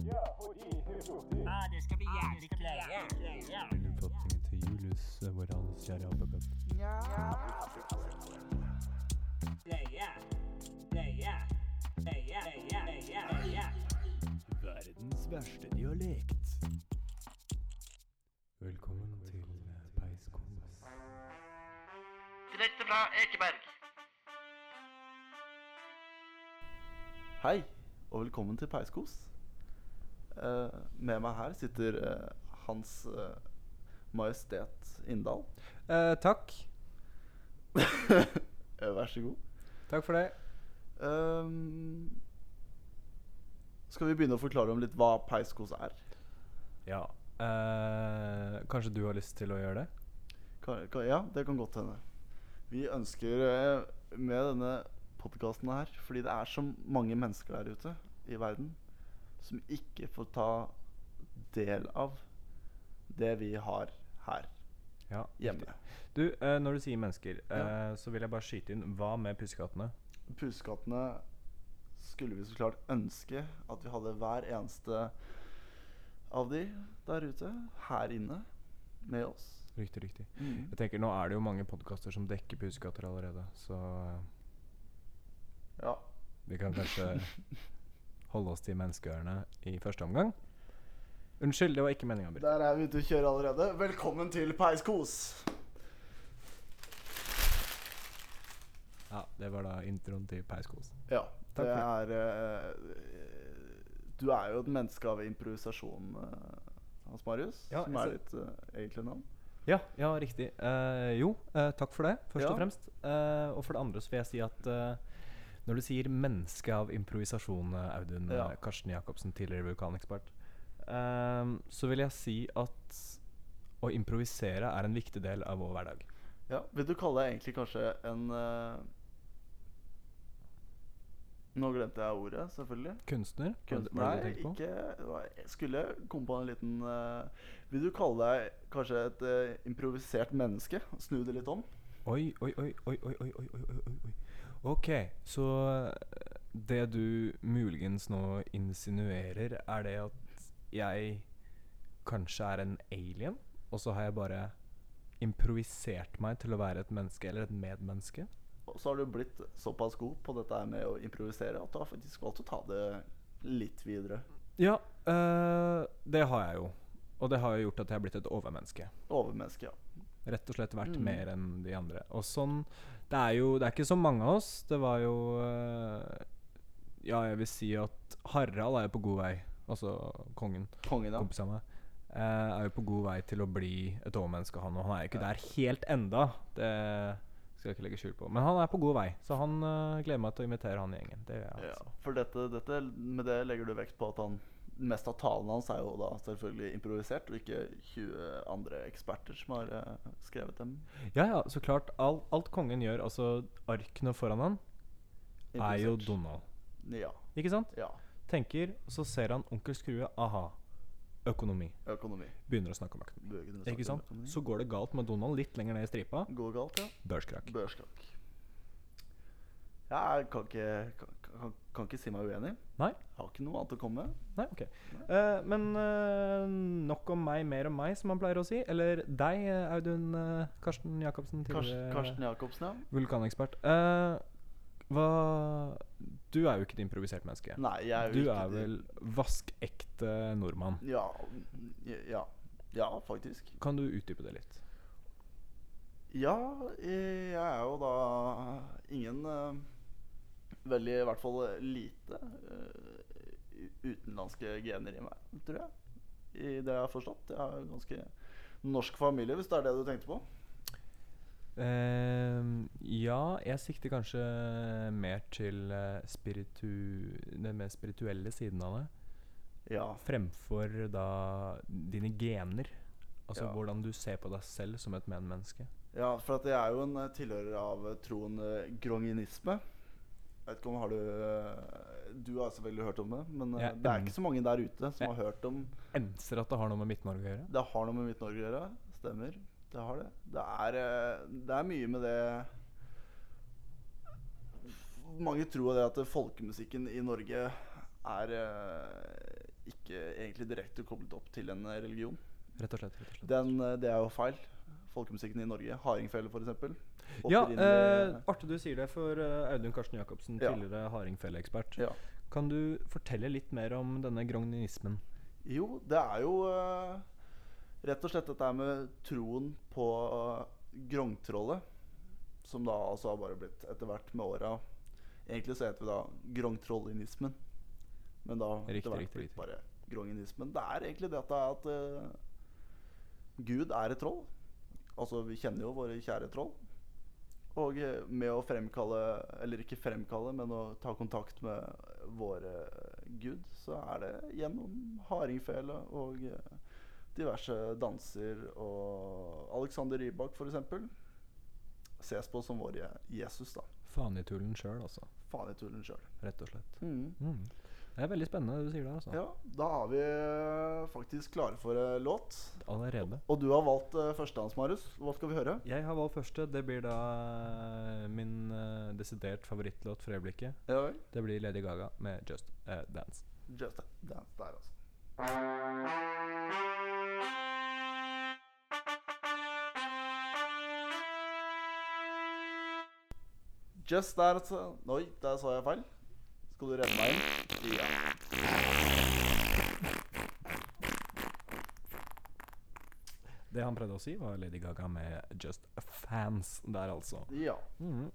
Ah, det skal bli jævlig kleie. Oppfatningen til Julius eh, Morales Jarabagat. Leie. Leie. Leie. Leie. Leie. Verdens verste dialekt. Velkommen til eh, Peiskos. Direkte fra Ekeberg. Hei, og velkommen til Peiskos. Eh, med meg her sitter eh, Hans eh, Majestet Inndal. Eh, takk. Vær så god. Takk for det. Um, skal vi begynne å forklare om litt hva Peiskos er? Ja. Uh, kanskje du har lyst til å gjøre det? Kan, kan, ja, det kan godt hende. Vi ønsker med denne podkasten her, fordi det er så mange mennesker der ute i verden som ikke får ta del av det vi har her Ja. hjemme. riktig. Du, eh, når du sier mennesker, eh, Ja. så vil jeg bare skyte inn Hva med pusekattene? Pusekattene skulle vi så klart ønske at vi hadde hver eneste av de der ute her inne med oss. Riktig, riktig. Mm. Jeg tenker Nå er det jo mange podkaster som dekker pusekatter allerede, så eh, Ja. vi kan kanskje holde oss til menneskeørene i første omgang. Unnskyld, det var ikke meninga. Der er vi ute å kjøre allerede. Velkommen til Peiskos. Ja, det var da introen til Peiskos. Ja, Takk det for er uh, Du er jo et menneske av improvisasjon, uh, Hans Marius. Ja, som er ditt uh, egentlige navn. Ja, ja, riktig. Eh, jo, eh, takk for det, først Ja. og fremst. Eh, og for det andre så vil jeg si at eh, når du sier 'menneske av improvisasjon', eh, Audun Ja. eh, Karsten Jacobsen, tidligere vulkanekspert, um, så vil jeg si at å improvisere er en viktig del av vår hverdag. Ja, Vil du kalle deg egentlig kanskje en uh, Nå glemte jeg ordet, selvfølgelig. Kunstner? Var Kunst, det- var det nei, det ikke Jeg skulle komme på en liten uh, Vil du kalle deg kanskje et uh, improvisert menneske? Snu det litt om? Oi, oi, oi, oi, oi, oi, oi, oi, oi. Ok, så eh, det du muligens nå insinuerer, er det at jeg kanskje er en alien, og så har jeg bare improvisert meg til å være et menneske eller et medmenneske? Og så har du blitt såpass god på dette med å improvisere at du har faktisk valgt å ta det litt videre. Ja, øh, det har jeg jo. Og det har jo gjort at jeg har blitt et overmenneske. Overmenneske, ja. Rett og slett vært Mm. mer enn de andre. Og sånn Det er jo Det er ikke så mange av oss. Det var jo uh, Ja, jeg vil si at Harald er jo på god vei. Altså kongen, Kongen, ja. kompis av meg. eh, er jo på god vei til å bli et overmenneske, han. Og han er jo ikke der helt enda. Det skal jeg ikke legge skjul på. Men han er på god vei, så han uh, gleder meg til å invitere han i gjengen. Det gjør jeg. ja. Altså. For dette, dette, med det legger du vekt på at han mest av talene hans er jo da selvfølgelig improvisert, og ikke 20 andre eksperter som har eh, skrevet dem. Ja, ja, så klart. All, alt kongen gjør, altså arkene foran han, er jo Donald. Ja. Ikke sant? ja. Tenker, så ser han onkel Skrue. Aha. Økonomi. Økonomi. Begynner å snakke om økonomi. Snakke Ikke sant? økonomi. Så går det galt med Donald litt lenger ned i stripa. Går galt, ja. Børskrakk. Børskrakk. Ja, jeg kan ikke, kan, kan, kan ikke si meg uenig. Nei? Jeg har ikke noe annet å komme med. Nei, ok. Eh, men uh, nok om meg, mer om meg, som man pleier å si. Eller deg, Audun uh, Karsten Jacobsen, tidligere Karsten Jacobsen, ja. vulkanekspert. Hva Du er jo ikke et improvisert menneske. Nei, jeg er jo Du ikke er vel vaskekte nordmann. Ja, ja. Ja, faktisk. Kan du utdype det litt? Ja, jeg er jo da ingen Veldig, i hvert fall lite eh, utenlandske gener i meg, tror jeg. I det jeg har forstått. Jeg har en ganske norsk familie, hvis det er det du tenkte på. Uh, ja, jeg sikter kanskje mer til eh, spiritu den mer spirituelle siden av det. Ja. Fremfor da dine gener. Altså Ja. hvordan du ser på deg selv som et medmenneske. Ja, for at jeg er jo en tilhører av troen gronginisme. Jeg vet ikke om har du eh, Du har selvfølgelig hørt om det, men eh, Jeg det er ikke så mange der ute som har hørt om Enser at det har noe med Midt-Norge å gjøre? Det har noe med Midt-Norge å gjøre. Stemmer. Det har det. Det er, eh, det er mye med det Mange tror det at folkemusikken i Norge er ikke egentlig direkte koblet opp til en religion. Rett og slett. rett og slett. Den, det er jo feil. Folkemusikken i Norge. Hardingfele, f.eks. Ja, eh, artig du sier det, for eh, Audun Karsten Jacobsen, Ja. tidligere hardingfeleekspert. Ja. Kan du fortelle litt mer om denne grognismen? Jo, det er jo eh, rett og slett dette med troen på uh, grongtrollet. Som da altså har bare blitt etter hvert med åra Egentlig så heter vi da grongtrollinismen. Men da Riktig, etter hvert riktig, blitt riktig. bare gronginismen. Det er egentlig dette at uh, Gud er et troll. Altså, vi kjenner jo våre kjære troll. Og eh, med å fremkalle, eller ikke fremkalle, men å ta kontakt med våre gud, så er det gjennom hardingfele og eh, diverse danser. Og Alexander Rybak, f.eks., ses på som vår Jesus, da. Fanitullen sjøl, altså. Fanitullen sjøl. Rett og slett. Mm. Mm. Det er veldig spennende det du sier der, altså. Ja, da er vi eh, faktisk klare for eh, låt. Allerede. Og du har valgt uh, førstehånds, Marius. Hva skal vi høre? Jeg har valgt første. Det blir da eh, min eh, desidert favorittlåt for øyeblikket. Ja vel. Det blir Lady Gaga med Just a Dance. Just a Dance der, altså. Just der, altså. Oi, der sa jeg feil. Skal du redde meg inn? Ja. Det han prøvde å si, var Lady Gaga med Just Fans der, altså. ja. Mhm.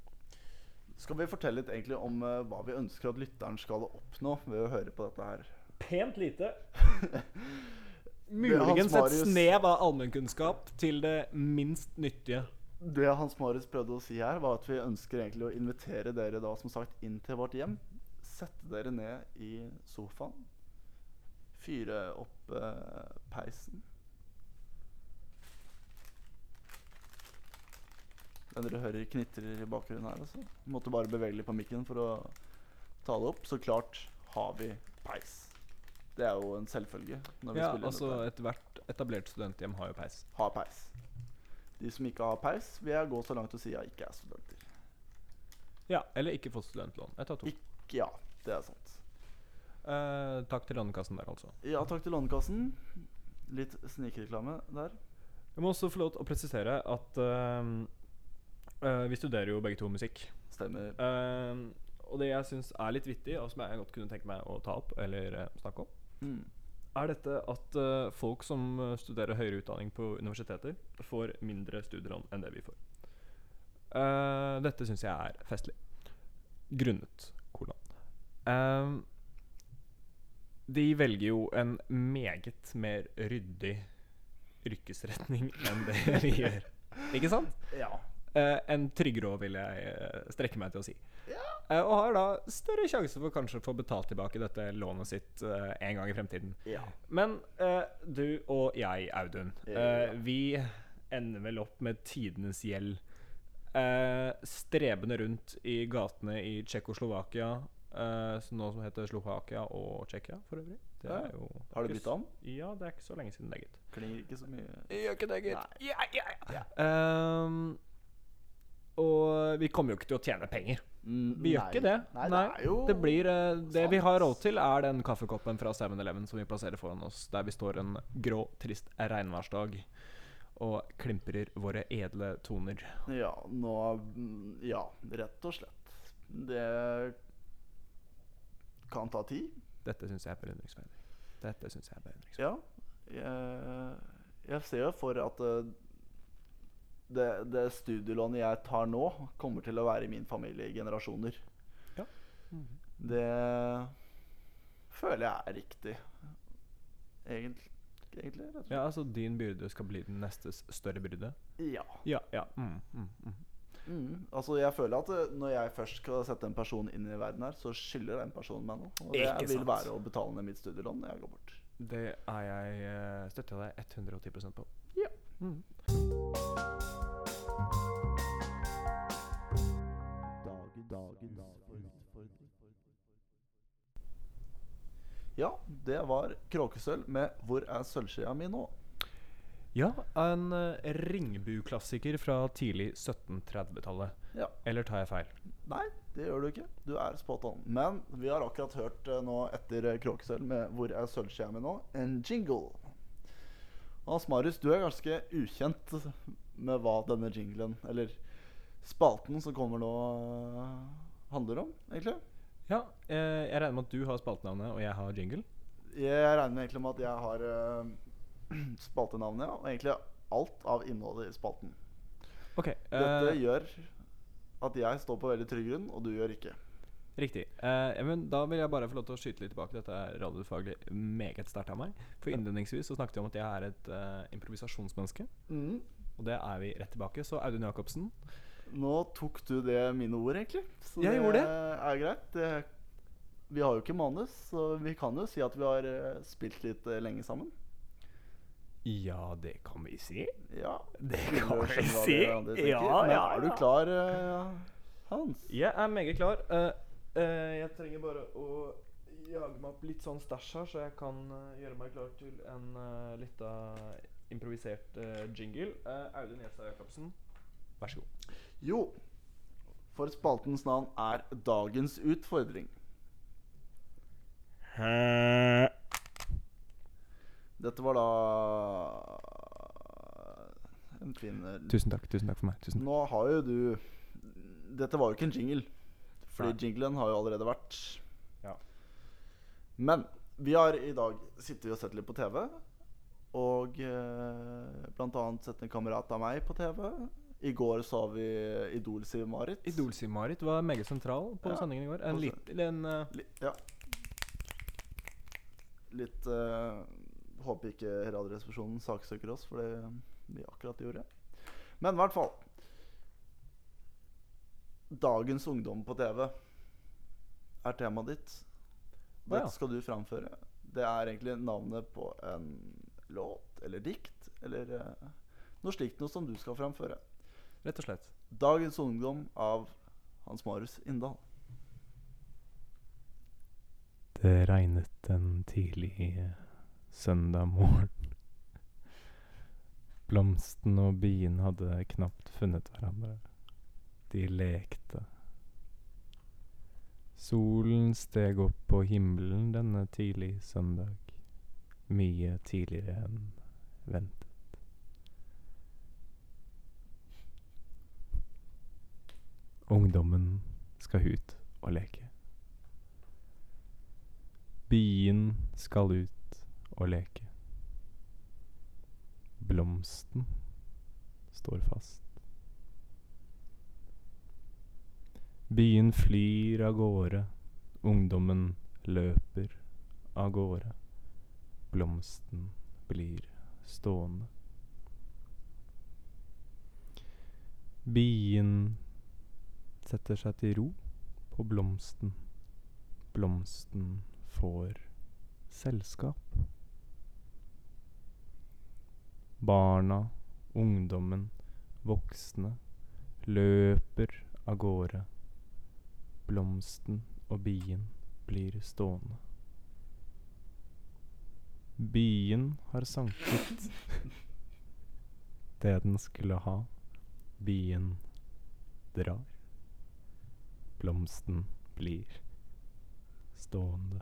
Skal vi fortelle litt egentlig om uh, hva vi ønsker at lytteren skal oppnå ved å høre på dette her? Pent lite. Muligens et snev av allmennkunnskap til det minst nyttige. Det Hans Marius prøvde å si her, var at vi ønsker egentlig å invitere dere da som sagt inn til vårt hjem. Sette dere ned i sofaen. Fyre opp eh, peisen. Den dere hører knitrer i bakgrunnen her. Altså. Måtte bare bevege litt på mikken for å ta det opp. Så klart har vi peis. Det er jo en selvfølge. når vi Ja, altså. Ethvert etablert studenthjem har jo peis. Har peis. De som ikke har peis, vil jeg gå så langt og å si jeg ikke er studenter. Ja, eller ikke fått studentlån. Jeg tar to. Ikke, ja, det er sant. Eh, takk til Lånekassen der, altså. Ja, takk til Lånekassen. Litt snikreklame der. Jeg må også få lov til å presisere at eh, eh, vi studerer jo begge to musikk. Stemmer. Eh, og det jeg syns er litt vittig, og som jeg godt kunne tenke meg å ta opp eller eh, snakke om, Mm. er dette at eh, folk som studerer høyere utdanning på universiteter, får mindre studielån enn det vi får. Dette syns jeg er festlig. Grunnet Eh, de velger jo en meget mer ryddig yrkesretning enn det vi gjør. Ikke sant? Ja. Uh, en tryggere òg, vil jeg eh, strekke meg til å si. Eh, og har da større sjanse for kanskje å få betalt tilbake dette lånet sitt uh, en gang i fremtiden. ja. Men du og jeg, Audun, Ja. vi ender vel opp med tidenes gjeld. Strebende rundt i gatene i Tsjekkoslovakia, eh, som nå som heter Slovakia og Tsjekkia for øvrig. Det Ja. jo Har du bytta om? Ja, det er ikke så lenge siden det, gitt. Klinger ikke så mye. Gjør ikke det, gitt. Ja, ja, ja. Um, og vi kommer jo ikke til å tjene penger. Mm, Vi gjør nei. ikke det. Nei, det er jo det blir uh, Det vi har råd til, er den kaffekoppen fra 7-Eleven som vi plasserer foran oss, der vi står en grå, trist regnværsdag og klimprer våre edle toner. Ja, nå Ja, rett og slett. Det kan ta tid. Dette syns jeg er beundringsverdig. Dette syns jeg er beundringsverdig. Ja. Jeg, jeg ser jo for at eh, det, det studielånet jeg tar nå, kommer til å være i min familie i generasjoner. Ja. Det føler jeg er riktig. Egentlig. egentlig. Ja, altså din byrde skal bli den nestes større byrde? Ja. Ja. ja. Mm, mm, mm. Altså jeg føler at eh, Når jeg først skal sette en person inn i verden her, så skylder den personen meg noe. Og det Ikke vil sant. være å betale ned mitt studielån når jeg går bort. Det er jeg eh, støtter deg 110 på. Ja. Mm. Ja, det var Kråkesølv med 'Hvor er sølvskjea mi nå'? Ja, en uh, ringbuklassiker fra tidlig 1730-tallet. Ja. Eller tar jeg feil? Nei, det gjør du ikke. Du er spot on. Men vi har akkurat hørt uh, nå etter eh, Kråkesølv med 'Hvor er sølvskjea mi nå?' en jingle. Hans Marius, du er ganske ukjent med hva denne jinglen, eller spalten som kommer nå, eh, handler om, egentlig. Ja, eh, jeg regner med at du har spaltenavnet, og jeg har jingle. Jeg regner egentlig med at jeg har uh, spaltenavnet, og egentlig alt av innholdet i spalten. Ok, Dette eh, gjør at jeg står på veldig trygg grunn, og du gjør ikke. riktig. Uh, men da vil jeg bare få lov til å skyte litt tilbake. Dette er radiofaglig meget sterkt av meg. For innledningsvis så snakket vi om at jeg er et uh, improvisasjonsmenneske. Og det er vi rett tilbake. Så Audun Jacobsen Nå tok du det mine ord, egentlig. Så Jeg gjorde det. er greit. Det, vi har jo ikke manus, så vi kan jo si at vi har spilt litt lenge sammen. Ja, det kan vi si. Ja. Det kan vi si. Ja, Men ja, er du klar, eh, Hans? Jeg er meget klar. Eh, eh, jeg trenger bare å jage meg opp litt sånn stæsj her, så jeg kan gjøre meg klar til en uh, lita improvisert jingle. Eh, Audun Gjelstad Jacobsen, vær så god. Jo, for spaltens navn er Dagens utfordring. Dette var da en fin eh, Tusen takk. Tusen takk for meg. Tusen takk. Nå har jo du Dette var jo ikke en jingle. Fordi Nei. jinglen har jo allerede vært. Ja. Men vi har i dag sittet og sett litt på TV. Og eh, blant annet sett en kamerat av meg på TV. I går så vi Idol-Siv-Marit. Idol-Siv-Marit var meget sentral på Ja. sendingen i går. En På litt en, eh, ja. Litt eh, Håper ikke Radioresepsjonen saksøker oss for det vi akkurat gjorde. Men i hvert fall Dagens ungdom på TV er temaet ditt. Dette skal du framføre. Det er egentlig navnet på en låt eller dikt eller eh, noe slikt noe som du skal framføre. Rett og slett. Dagens ungdom av Hans Marius Inndal. Det regnet en tidlig søndag morgen. Blomsten og bien hadde knapt funnet hverandre. De lekte. Solen steg opp på himmelen denne tidlig søndag. Mye tidligere enn ventet. Ungdommen skal ut og leke. Bien skal ut og leke. Blomsten står fast. Byen flyr av gårde, ungdommen løper av gårde. Blomsten blir stående. Bien setter seg til ro på blomsten. Blomsten får selskap. Barna, ungdommen, voksne løper av gårde. Blomsten og bien blir stående. Bien har sanket det den skulle ha. Bien drar. Blomsten blir stående.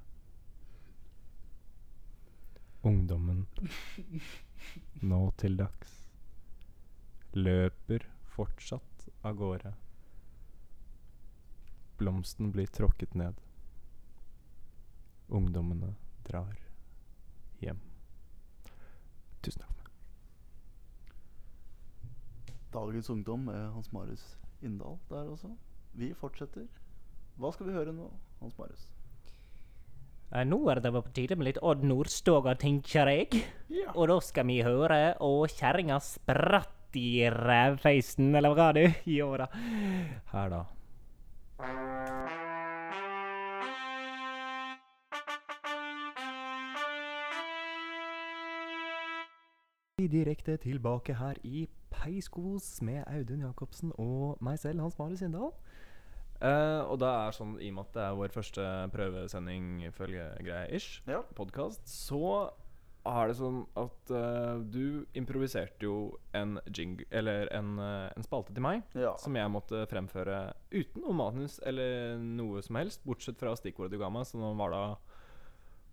Ungdommen, nå til dags, løper fortsatt av gårde. Blomsten blir tråkket ned. Ungdommene drar hjem. Tusen takk. Dagens ungdom med Hans Marius Inndal der også. Vi fortsetter. Hva skal vi høre nå, Hans Marius? Eh, Nå er det på tide med litt Odd Nordstoga, tenker jeg. Ja. Og da skal vi høre Og kjerringa spratt i rævfeisen, eller hva du? Jo da. Her, da. Direkte tilbake her i Peiskos med Audun Jacobsen og meg selv, Hans Marius Sindal. Eh, og da er sånn, i og med at det er vår første prøvesending, følgegreie-ish, Ja. podkast, så er det sånn at uh, du improviserte jo en jing Eller en, uh, en spalte til meg Ja. som jeg måtte fremføre uten noe manus eller noe som helst, bortsett fra stikkordet du ga meg, som var da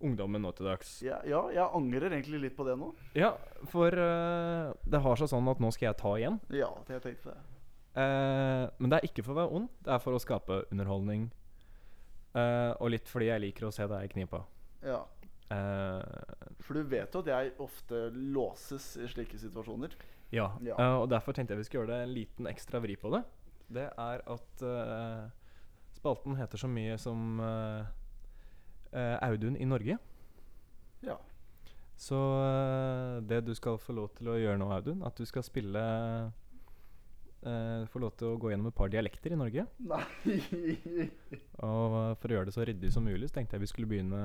ungdommen nå til dags. Ja, ja, jeg angrer egentlig litt på det nå. Ja, for det har seg sånn at nå skal jeg ta igjen. Ja, det jeg tenkte det. Eh, men det er ikke for å være ond, det er for å skape underholdning. Uh, og litt fordi jeg liker å se deg i knipa. Ja. Uh, For du vet jo at jeg ofte låses i slike situasjoner. ja. Ja. Og derfor tenkte jeg vi skulle gjøre det en liten ekstra vri på det. Det er at spalten heter så mye som Audun i Norge. Ja. Så det du skal få lov til å gjøre nå, Audun, at du skal spille eh, Få lov til å gå gjennom et par dialekter i Norge. Nei Og for å gjøre det så ryddig som mulig, så tenkte jeg vi skulle begynne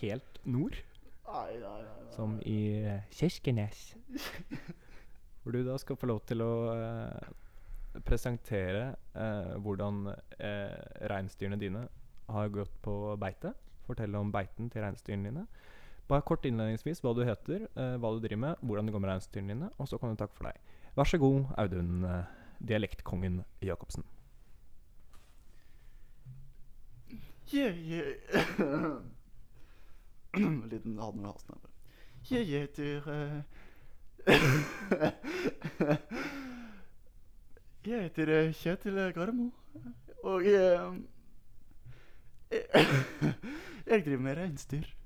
helt nord. Nei, nei, nei, nei. Som i eh, Kirkenes. Hvor du da skal få lov til å eh, presentere eh, hvordan eh, reinsdyrene dine har gått på beite. Fortelle om beiten til reinsdyrene dine. Bare kort innledningsvis hva du heter, eh, hva du driver med, hvordan det går med reinsdyrene dine, og så kan du takke for deg. Vær så god, Audun, eh, dialektkongen Jacobsen. Jeg, jeg Liten hadde med halsen her. Jeg heter eh, Jeg heter eh, Kjetil Garmo. Og jeg, jeg, jeg driver med reinsdyr.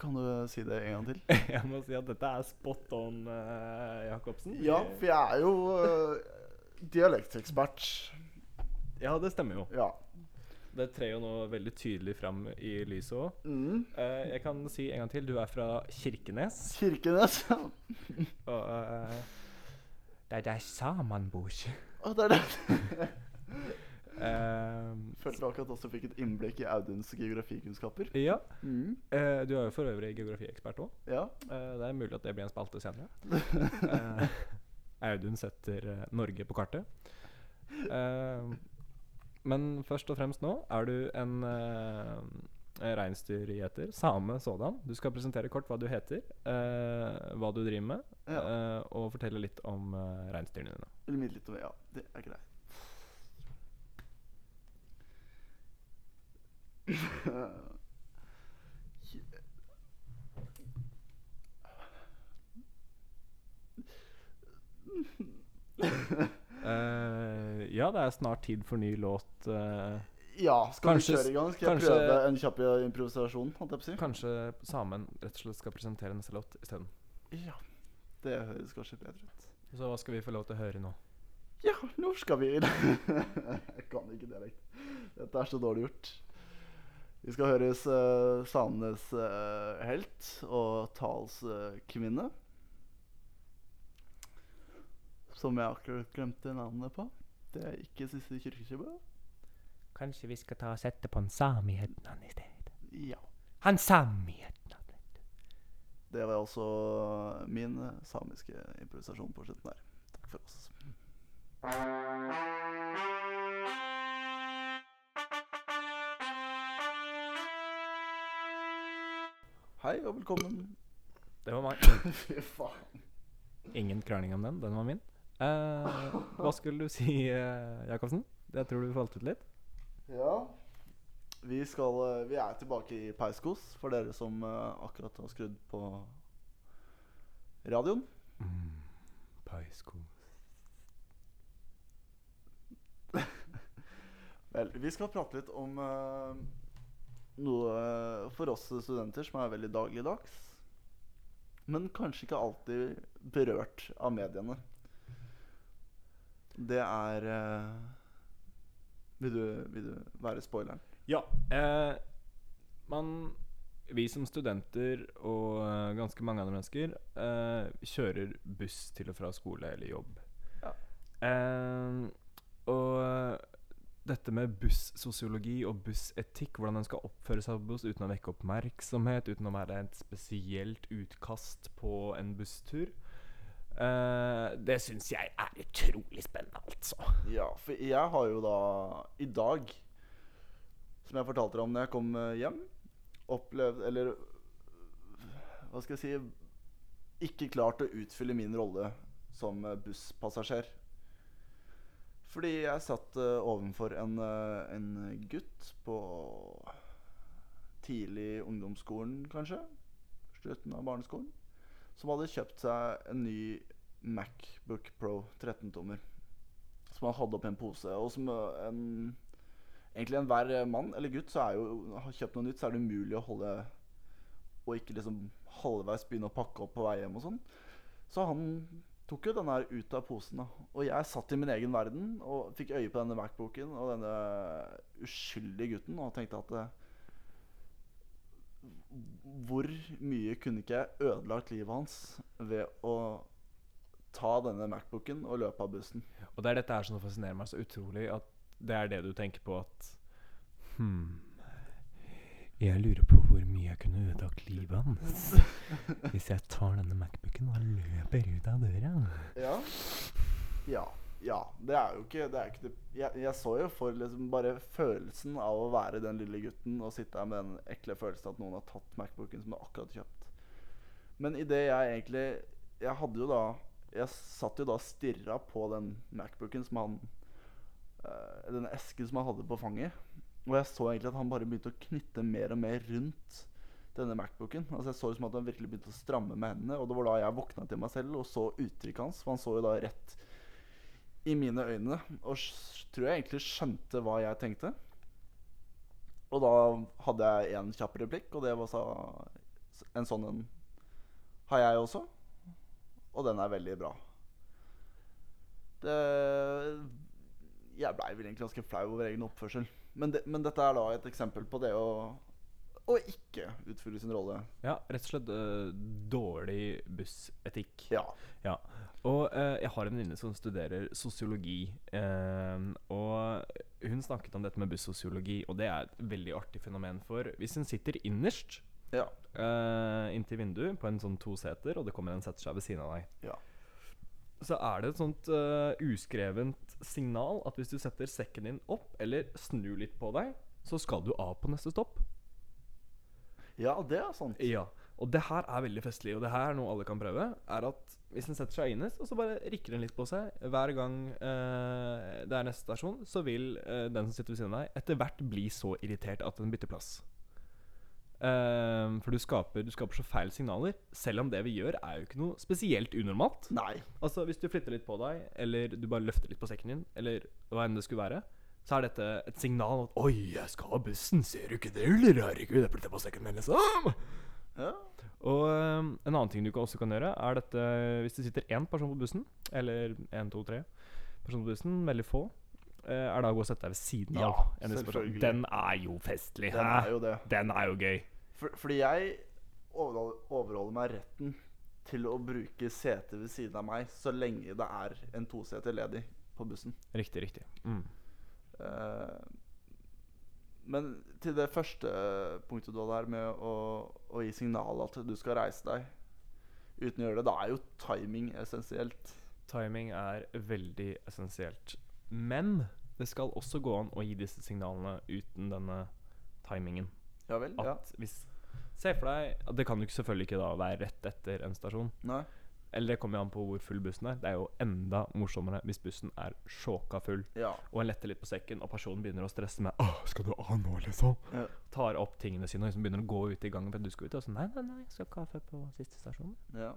Kan du si det en gang til? Jeg må si at dette er spot on, uh, Jacobsen. Ja, for jeg er jo uh, dialektekspert. Ja, det stemmer jo. Ja. Det trer jo nå veldig tydelig fram i lyset òg. Mm. jeg kan si en gang til. Du er fra Kirkenes. Kirkenes. Og uh, Det er der samene bor. Å, det er det. eh, Følte akkurat også fikk et innblikk i Auduns geografikunnskaper. Ja. Mm. Uh, du er jo for øvrig geografiekspert òg. Ja. det er mulig at det blir en spalte senere. uh, Audun setter Norge på kartet. Men først og fremst nå er du en uh, reinsdyrgjeter. Same sådan. Du skal presentere kort hva du heter, hva du driver med, Ja. og fortelle litt om uh, reinsdyrene dine. Litt om Ja, det er greit. Eh, ja, det er snart tid for ny låt. eh, Ja, skal Kanskje- vi kjøre i gang? Skal jeg prøve en kjapp improvisasjon? Holdt jeg på å si? kanskje Samen rett og slett skal presentere neste låt isteden. Ja. Det høres kanskje bedre ut. Så hva skal vi få lov til å høre nå? Ja, nå skal vi Jeg kan ikke dialekt. Dette er så dårlig gjort. Vi skal høres uh, samenes uh, helt og talskvinne. Som jeg akkurat glemte navnet på. Det er ikke Sissel Kyrkjebø. Kanskje vi skal ta og sette på en samihetnavn i stedet. Ja. Han samihetnavn. Det var også min samiske improvisasjon på slutten her. Takk for oss. Hei og velkommen. Det var meg. Fy faen. Ingen krangling om den. Den var min. Eh, hva skulle du si, uh, Jacobsen? Jeg tror du falt ut litt. Ja. Vi, skal, eh, vi er tilbake i Peiskos, for dere som eh, akkurat har skrudd på radioen. Paisko. Vel, vi skal prate litt om eh, noe eh, for oss studenter som er veldig dagligdags. Men kanskje ikke alltid berørt av mediene. Det er eh, vil, du, vil du være spoileren? Ja. Eh, man Vi som studenter og eh, ganske mange andre mennesker eh, kjører buss til og fra skole eller jobb. Ja. Eh, og dette med bussosiologi og bussetikk, hvordan en skal oppføre seg på buss uten å vekke oppmerksomhet, uten å være et spesielt utkast på en busstur, Uh, det syns jeg er utrolig spennende, altså. Ja, for jeg har jo da i dag Som jeg fortalte deg om når jeg kom eh, hjem opplevd Eller hva skal jeg si Ikke klart å utfylle min rolle som eh, busspassasjer. Fordi jeg satt uh, ovenfor en, uh, en gutt på tidlig ungdomsskolen, kanskje. Slutten av barneskolen. Som hadde kjøpt seg en ny Macbook Pro 13-tommer. Som han hadde oppi en pose. Og som uh, en Egentlig enhver mann eller gutt så er jo har kjøpt noe nytt, så er det umulig å holde Og ikke liksom halvveis begynne å pakke opp på vei hjem og sånn. Så han tok jo den her ut av posen. da Og jeg satt i min egen verden og fikk øye på denne Macbooken og denne uskyldige gutten og tenkte at eh, Hvor mye kunne ikke jeg ødelagt livet hans ved å ta denne Macbooken og løpe av bussen? Og det er dette her som fascinerer meg så utrolig, at det er det du tenker på at Hm Jeg lurer på hvor mye jeg kunne ødelagt livet hans hvis jeg tar denne Macbooken og løper ut av døra. Ja. Ja. Ja. Det er jo ikke, det er ikke det. Jeg, jeg så jo for liksom bare følelsen av å være den lille gutten og sitte her med den ekle følelsen at noen har tatt Macbooken som du akkurat kjøpt. Men i det jeg egentlig Jeg hadde jo da Jeg satt jo da og stirra på den Macbooken som han eh, Den esken som han hadde på fanget. Og jeg så egentlig at han bare begynte å knytte mer og mer rundt denne Macbooken. Altså Jeg så det som at han virkelig begynte å stramme med hendene. Og det var da jeg våkna til meg selv og så uttrykket hans. For han så jo da rett i mine øyne og tror jeg egentlig skjønte hva jeg tenkte. Og da hadde jeg én kjapp replikk, og det var så, en sånn en har jeg også. Og den er veldig bra. Det Jeg blei vel egentlig ganske flau over egen oppførsel. Men, det, men dette er da et eksempel på det å å ikke utfylle sin rolle. Ja, rett og slett uh, dårlig bussetikk. Ja. Ja. Og uh, jeg har en venninne som studerer sosiologi. Uh, og hun snakket om dette med bussosiologi, og det er et veldig artig fenomen. For hvis en sitter innerst Ja. inntil vinduet på en sånn toseter, og det kommer en setter seg ved siden av deg, Ja. Så er det et sånt uh, uskrevent signal at hvis du setter sekken din opp, eller snur litt på deg, så skal du av på neste stopp. ja, det er sant. Ja, og det her er veldig festlig, og det her er noe alle kan prøve. Er at Hvis en setter seg innerst, og så bare rikker en litt på seg hver gang uh, det er neste stasjon, så vil uh, den som sitter ved siden av deg, etter hvert bli så irritert at den bytter plass. Eh, for du skaper, du skaper så feil signaler. Selv om det vi gjør, er jo ikke noe spesielt unormalt. Nei. Altså Hvis du flytter litt på deg, eller du bare løfter litt på sekken din, eller hva enn det skulle være, så er dette et signal at 'Oi, jeg skal ha bussen, ser du ikke det, eller? Herregud, jeg flytter på sekken min, liksom'. Ja. Og øhm, en annen ting du også kan gjøre, er dette hvis det sitter én person på bussen, eller én, to, tre personer på bussen, veldig få, eh, er da å gå og sette deg ved siden Ja, av Ja, selvfølgelig. Den er jo festlig. Den er jo det. Den er jo gøy. For, fordi jeg overholder, meg retten til å bruke setet ved siden av meg så lenge det er en toseter ledig på bussen. Riktig, riktig. Mm. Uh, men til det første punktet du hadde her med å, å gi signal at du skal reise deg uten å gjøre det, da er jo timing essensielt. Timing er veldig essensielt. Men det skal også gå an å gi disse signalene uten denne timingen. Ja vel? Ja. Hvis Se for deg Det kan jo selvfølgelig ikke da være rett etter en stasjon. Nei? Eller det kommer jo an på hvor full bussen er. Det er jo enda morsommere hvis bussen er sjåka full, Ja. og en letter litt på sekken, og personen begynner å stresse med Åh, skal du av nå, liksom? Ja. Tar opp tingene sine og liksom begynner å gå ut i gangen for at du skal ut. Og så nei, nei, nei, jeg skal ha kaffe på siste stasjon. ja.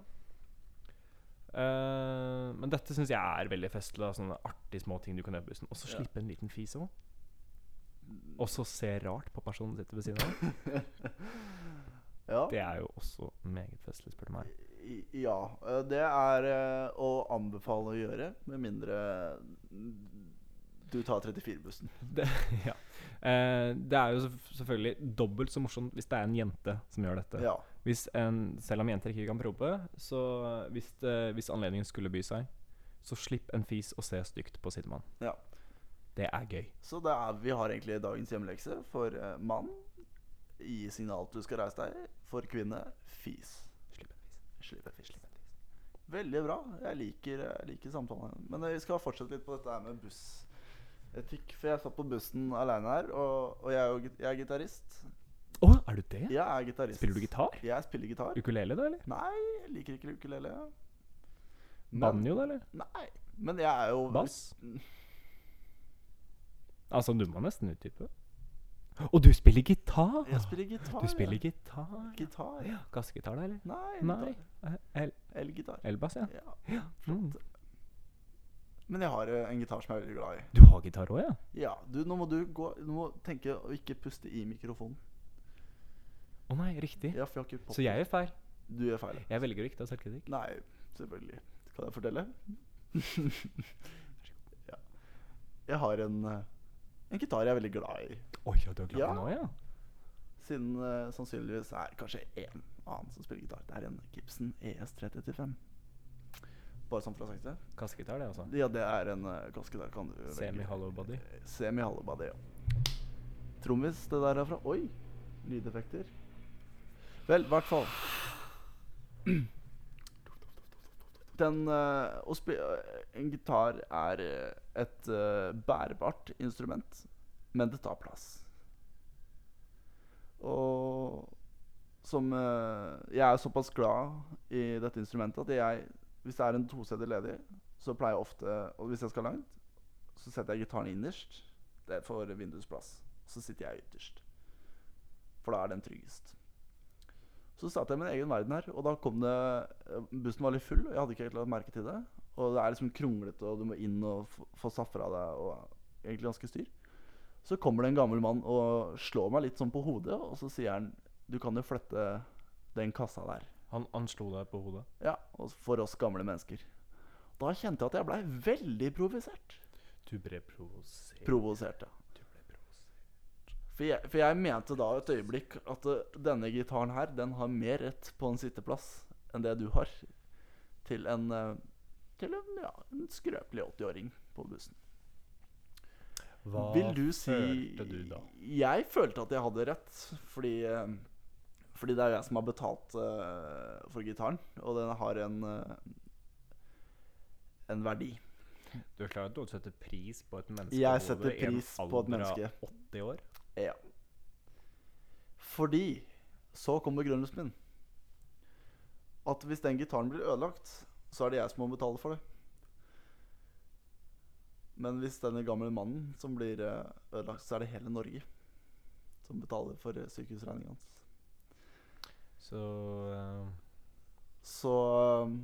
Uh, men dette syns jeg er veldig festlig. Da, sånne artige små ting du kan gjøre på bussen. Og så slippe en liten fis òg. Og så se rart på personen sitter ved siden av. ja. Det er jo også meget festlig, spør du meg. Ja. eh, Det er eh, å anbefale å gjøre, med mindre du tar 34-bussen. Det, ja. Eh, det er jo selvfølgelig dobbelt så morsomt hvis det er en jente som gjør dette. Ja. Hvis en, selv om jenter ikke kan prope, så hvis, det, hvis anledningen skulle by seg, så slipp en fis og se stygt på sidemann. ja. Det er gøy. Så er, vi har egentlig dagens hjemmelekse. For mann gi signal at du skal reise deg. For kvinne fis. Slipp en fis. Slipp en fis. Veldig bra. Jeg liker, jeg liker samtalen. Men eh, vi skal fortsette litt på dette her med bussetikk. For jeg satt på bussen aleine her, og, og jeg, er jo jeg er gitarist. Å, er du det? Jeg er gitarist. Spiller du gitar? Jeg spiller gitar. Ukulele, da, eller? Nei, jeg liker ikke ukulele. Banjo, da, eller? Nei, men jeg er jo Bass? Altså, du må nesten utdype. Og du spiller gitar! Jeg spiller gitar. Du spiller gitar, gitar. gitar. Ja, Gassgitar, da, eller? Nei, Nei. eh, El Elgitar. Elbass, ja. Ja. Mm. Men jeg har eh, en gitar som jeg er veldig glad i. Du har gitar òg, ja? Ja, du, nå må du gå Du må tenke å ikke puste i mikrofonen. Å nei, riktig. Ja, for jeg har ikke. Så jeg gjør feil. Du gjør feil. Jeg velger å ikke ta selvkritikk. Nei, selvfølgelig. Kan jeg fortelle? ja. Jeg har en, eh, en gitar jeg er veldig glad i. Oi, ja, du er glad Ja. nå, ja? Siden uh, sannsynligvis er kanskje én annen som spiller gitar. Det er en Gibson E ES335. Bare sånn for å ha sagt det. Kassegitar, det, altså. Ja, det er en uh, kassegitar. Kan du. Semi-hollow body. Semi-hollow body, ja. Trommis, det der er fra Oi! Lydeffekter. Vel, i hvert fall. Den eh, å spi- eh, En gitar er eh, et bærbart instrument, men det tar plass. Og som Jeg er såpass glad i dette instrumentet at jeg, hvis det er en toseder ledig, så pleier jeg ofte Og hvis jeg skal langt, så setter jeg gitaren innerst. Det får vindusplass. Så sitter jeg ytterst. For da er den tryggest. Så startet jeg min egen verden her, og da kom det eh, Bussen var litt full, og jeg hadde ikke helt lagt merke til det. Og det er liksom kronglete, og du må inn og få safra deg, og egentlig ganske styr. Så kommer det en gammel mann og slår meg litt sånn på hodet, og så sier han Du kan jo flytte den kassa der. Han, han slo deg på hodet. Ja, og for oss gamle mennesker. Da kjente jeg at jeg blei veldig provosert. Du ble provosert. Provosert, ja. For jeg, for jeg mente da et øyeblikk at eh, denne gitaren her, den har mer rett på en sitteplass enn det du har. Til en eh, Til en, ja, en skrøpelig 80-åring på bussen. Hva Vil du si følte du da? Jeg følte at jeg hadde rett, fordi eh, Fordi det er jeg som har betalt uh, for gitaren, og den har en uh, en verdi. Du er klar over at du setter pris på et menneske Jeg setter pris på et menneske. 80 år? Ja. Fordi så kommer begrunnelsen min. At hvis den gitaren blir ødelagt, så er det jeg som må betale for det. Men hvis denne gamle mannen som blir eh, ødelagt, så er det hele Norge som betaler for sykehusregninga hans. Så uh... Så um,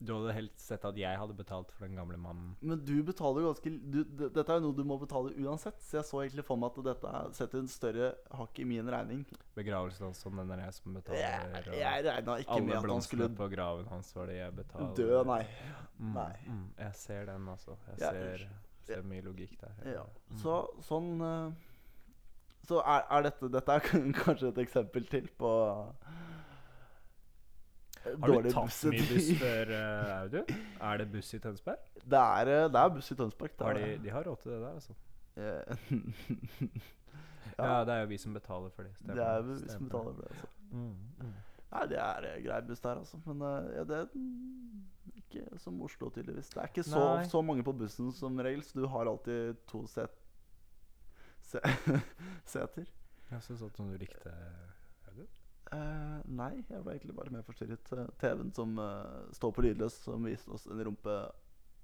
du hadde helst sett at jeg hadde betalt for den gamle mannen? Men du betaler jo ganske du, Dette er jo noe du må betale uansett, så jeg så egentlig for meg at dette er- setter en større hakk i min regning. Begravelsen hans sånn, den er jeg som betaler? Jeg, jeg regna ikke med at han skulle Alle blomstene på graven hans var det jeg betaler? dø, nei. Mm, Nei. Mm, jeg ser den, altså. Jeg jeg ser, ser mye logikk der. Ja, Mm. så sånn eh, Så er, er dette Dette er kanskje et eksempel til på Har du tatt mye buss før, uh, Audun? Er det buss i Tønsberg? Det er, eh, det er buss i Tønsberg. Har de, de har råd til det der, altså. Eh, Ja. ja, det er jo vi som betaler for det. det er vi som betaler for det. Altså. Mm, mm. Nei, det er eh, grei buss der, altså. Men eh, ja, det er ikke som Oslo, tydeligvis. Det er ikke så, så mange på bussen som regel, så du har alltid to set, se, seter. Jeg syns at du likte Eh, nei, jeg ble egentlig bare mer forstyrret. Eh, TV-en som uh, står på lydløs, som viste oss en rumpe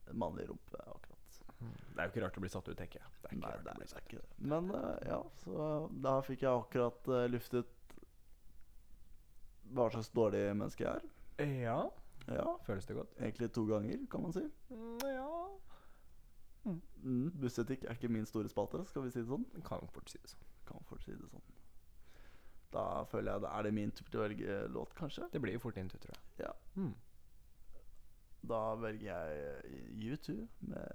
En mannlig rumpe, akkurat. Det er jo ikke rart å bli satt ut, tenker jeg. Det er ikke Nei, rart det å er, bli er satt ut. Men uh, ja, så da fikk jeg akkurat luftet hva slags dårlig menneske jeg er. Ja. Ja, Føles det godt? egentlig to ganger, kan man si. ja. Mm, bussetikk er ikke min store spalte, skal vi si det sånn. Kan fort si det sånn. Kan fort si det sånn. Da føler jeg det er det min tur til å velge låt, kanskje. Det blir jo fort inntil, tror jeg. Ja. Mm. Da velger jeg U2 med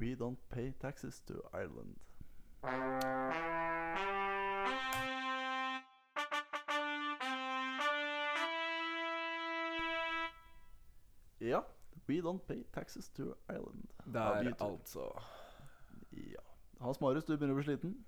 We Don't Pay Taxes to Ireland. Ja. We Don't Pay Taxes to Ireland. Det er U2. altså Ja. Hans Marius, du begynner å bli sliten?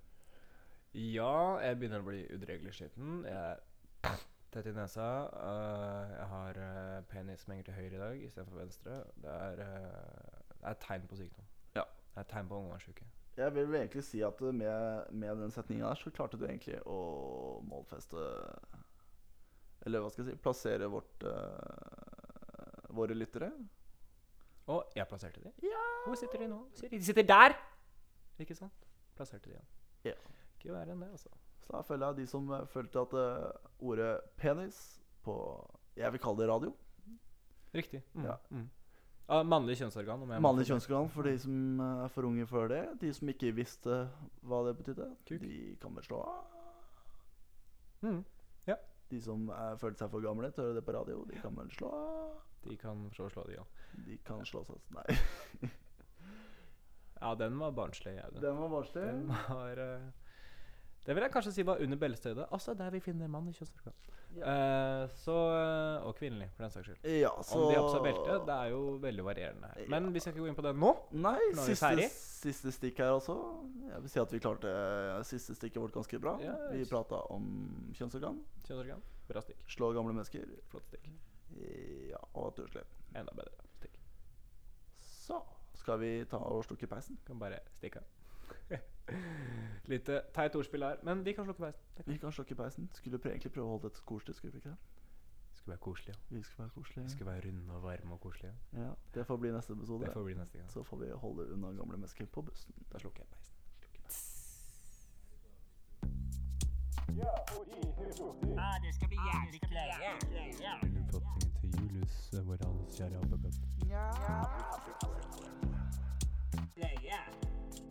Ja, jeg begynner å bli udregelig sliten. Jeg er tett i nesa. Uh, jeg har uh, penis som henger til høyre i dag istedenfor venstre. Det er, uh, det er tegn på sykdom. Ja. Det er tegn på omgangsuke. jeg vil egentlig si at med, med den setninga der, så klarte du egentlig å målfeste Eller hva skal jeg si Plassere vårt eh, våre lyttere. Og jeg plasserte de. Ja. Hvor sitter de nå? De De sitter der! Ikke sant? Plasserte de igjen. Ja. Ikke verre enn det, altså. Så da føler jeg de som eh, følte at uh, ordet penis på Jeg vil kalle det radio. Riktig. Mm. Ja. Mm. Ah, mannlig kjønnsorgan. Mannlig kjønnsorgan for de som eh, er for unge før det. De som ikke visste hva det betydde, Kuk. de kan vel slå av. Mm. De som er, følte seg for gamle til å høre det på radio, de kan vel slå av. De kan slå slå de òg. De kan slå seg Nei. Ja, den var barnslig. Audun. Den var barnslig. Den var eh, Det vil jeg kanskje si var under beltestedet. Altså der vi finner mann i kjønnsorgan. Eh, så eh, Og kvinnelig, for den saks skyld. Ja, så Om de har på seg belte, det er jo veldig varierende her. Men vi skal ikke gå inn på det nå. Nei, Nå er siste, siste stikk her også. Jeg vil si at vi klarte eh, siste stikket vårt ganske bra. Ja, vi prata om kjønnsorgan. Kjønnsorgan. Bra stikk. Slå gamle mennesker. Flott stikk. Ja, og at du slår. Enda bedre stikk. Så skal vi ta og slukke peisen. Kan bare stikke av. Litt eh, teit ordspill her, men vi kan slukke peisen. Vi kan slukke peisen. Skulle egentlig prøve å holde dette koselig. Skulle vi ikke det? Skulle være koselige. Vi skal være koselige. Vi skulle være runde og varme og koselige. Ja, det får bli neste episode. Det får bli neste gang. Så får vi holde unna gamle mennesker på bussen. Da slukker jeg peisen. Peisen. Ah, det skal bli jævlig kleie. Oppfatningen til Julius, vår alles kjære apekatt. Kleie.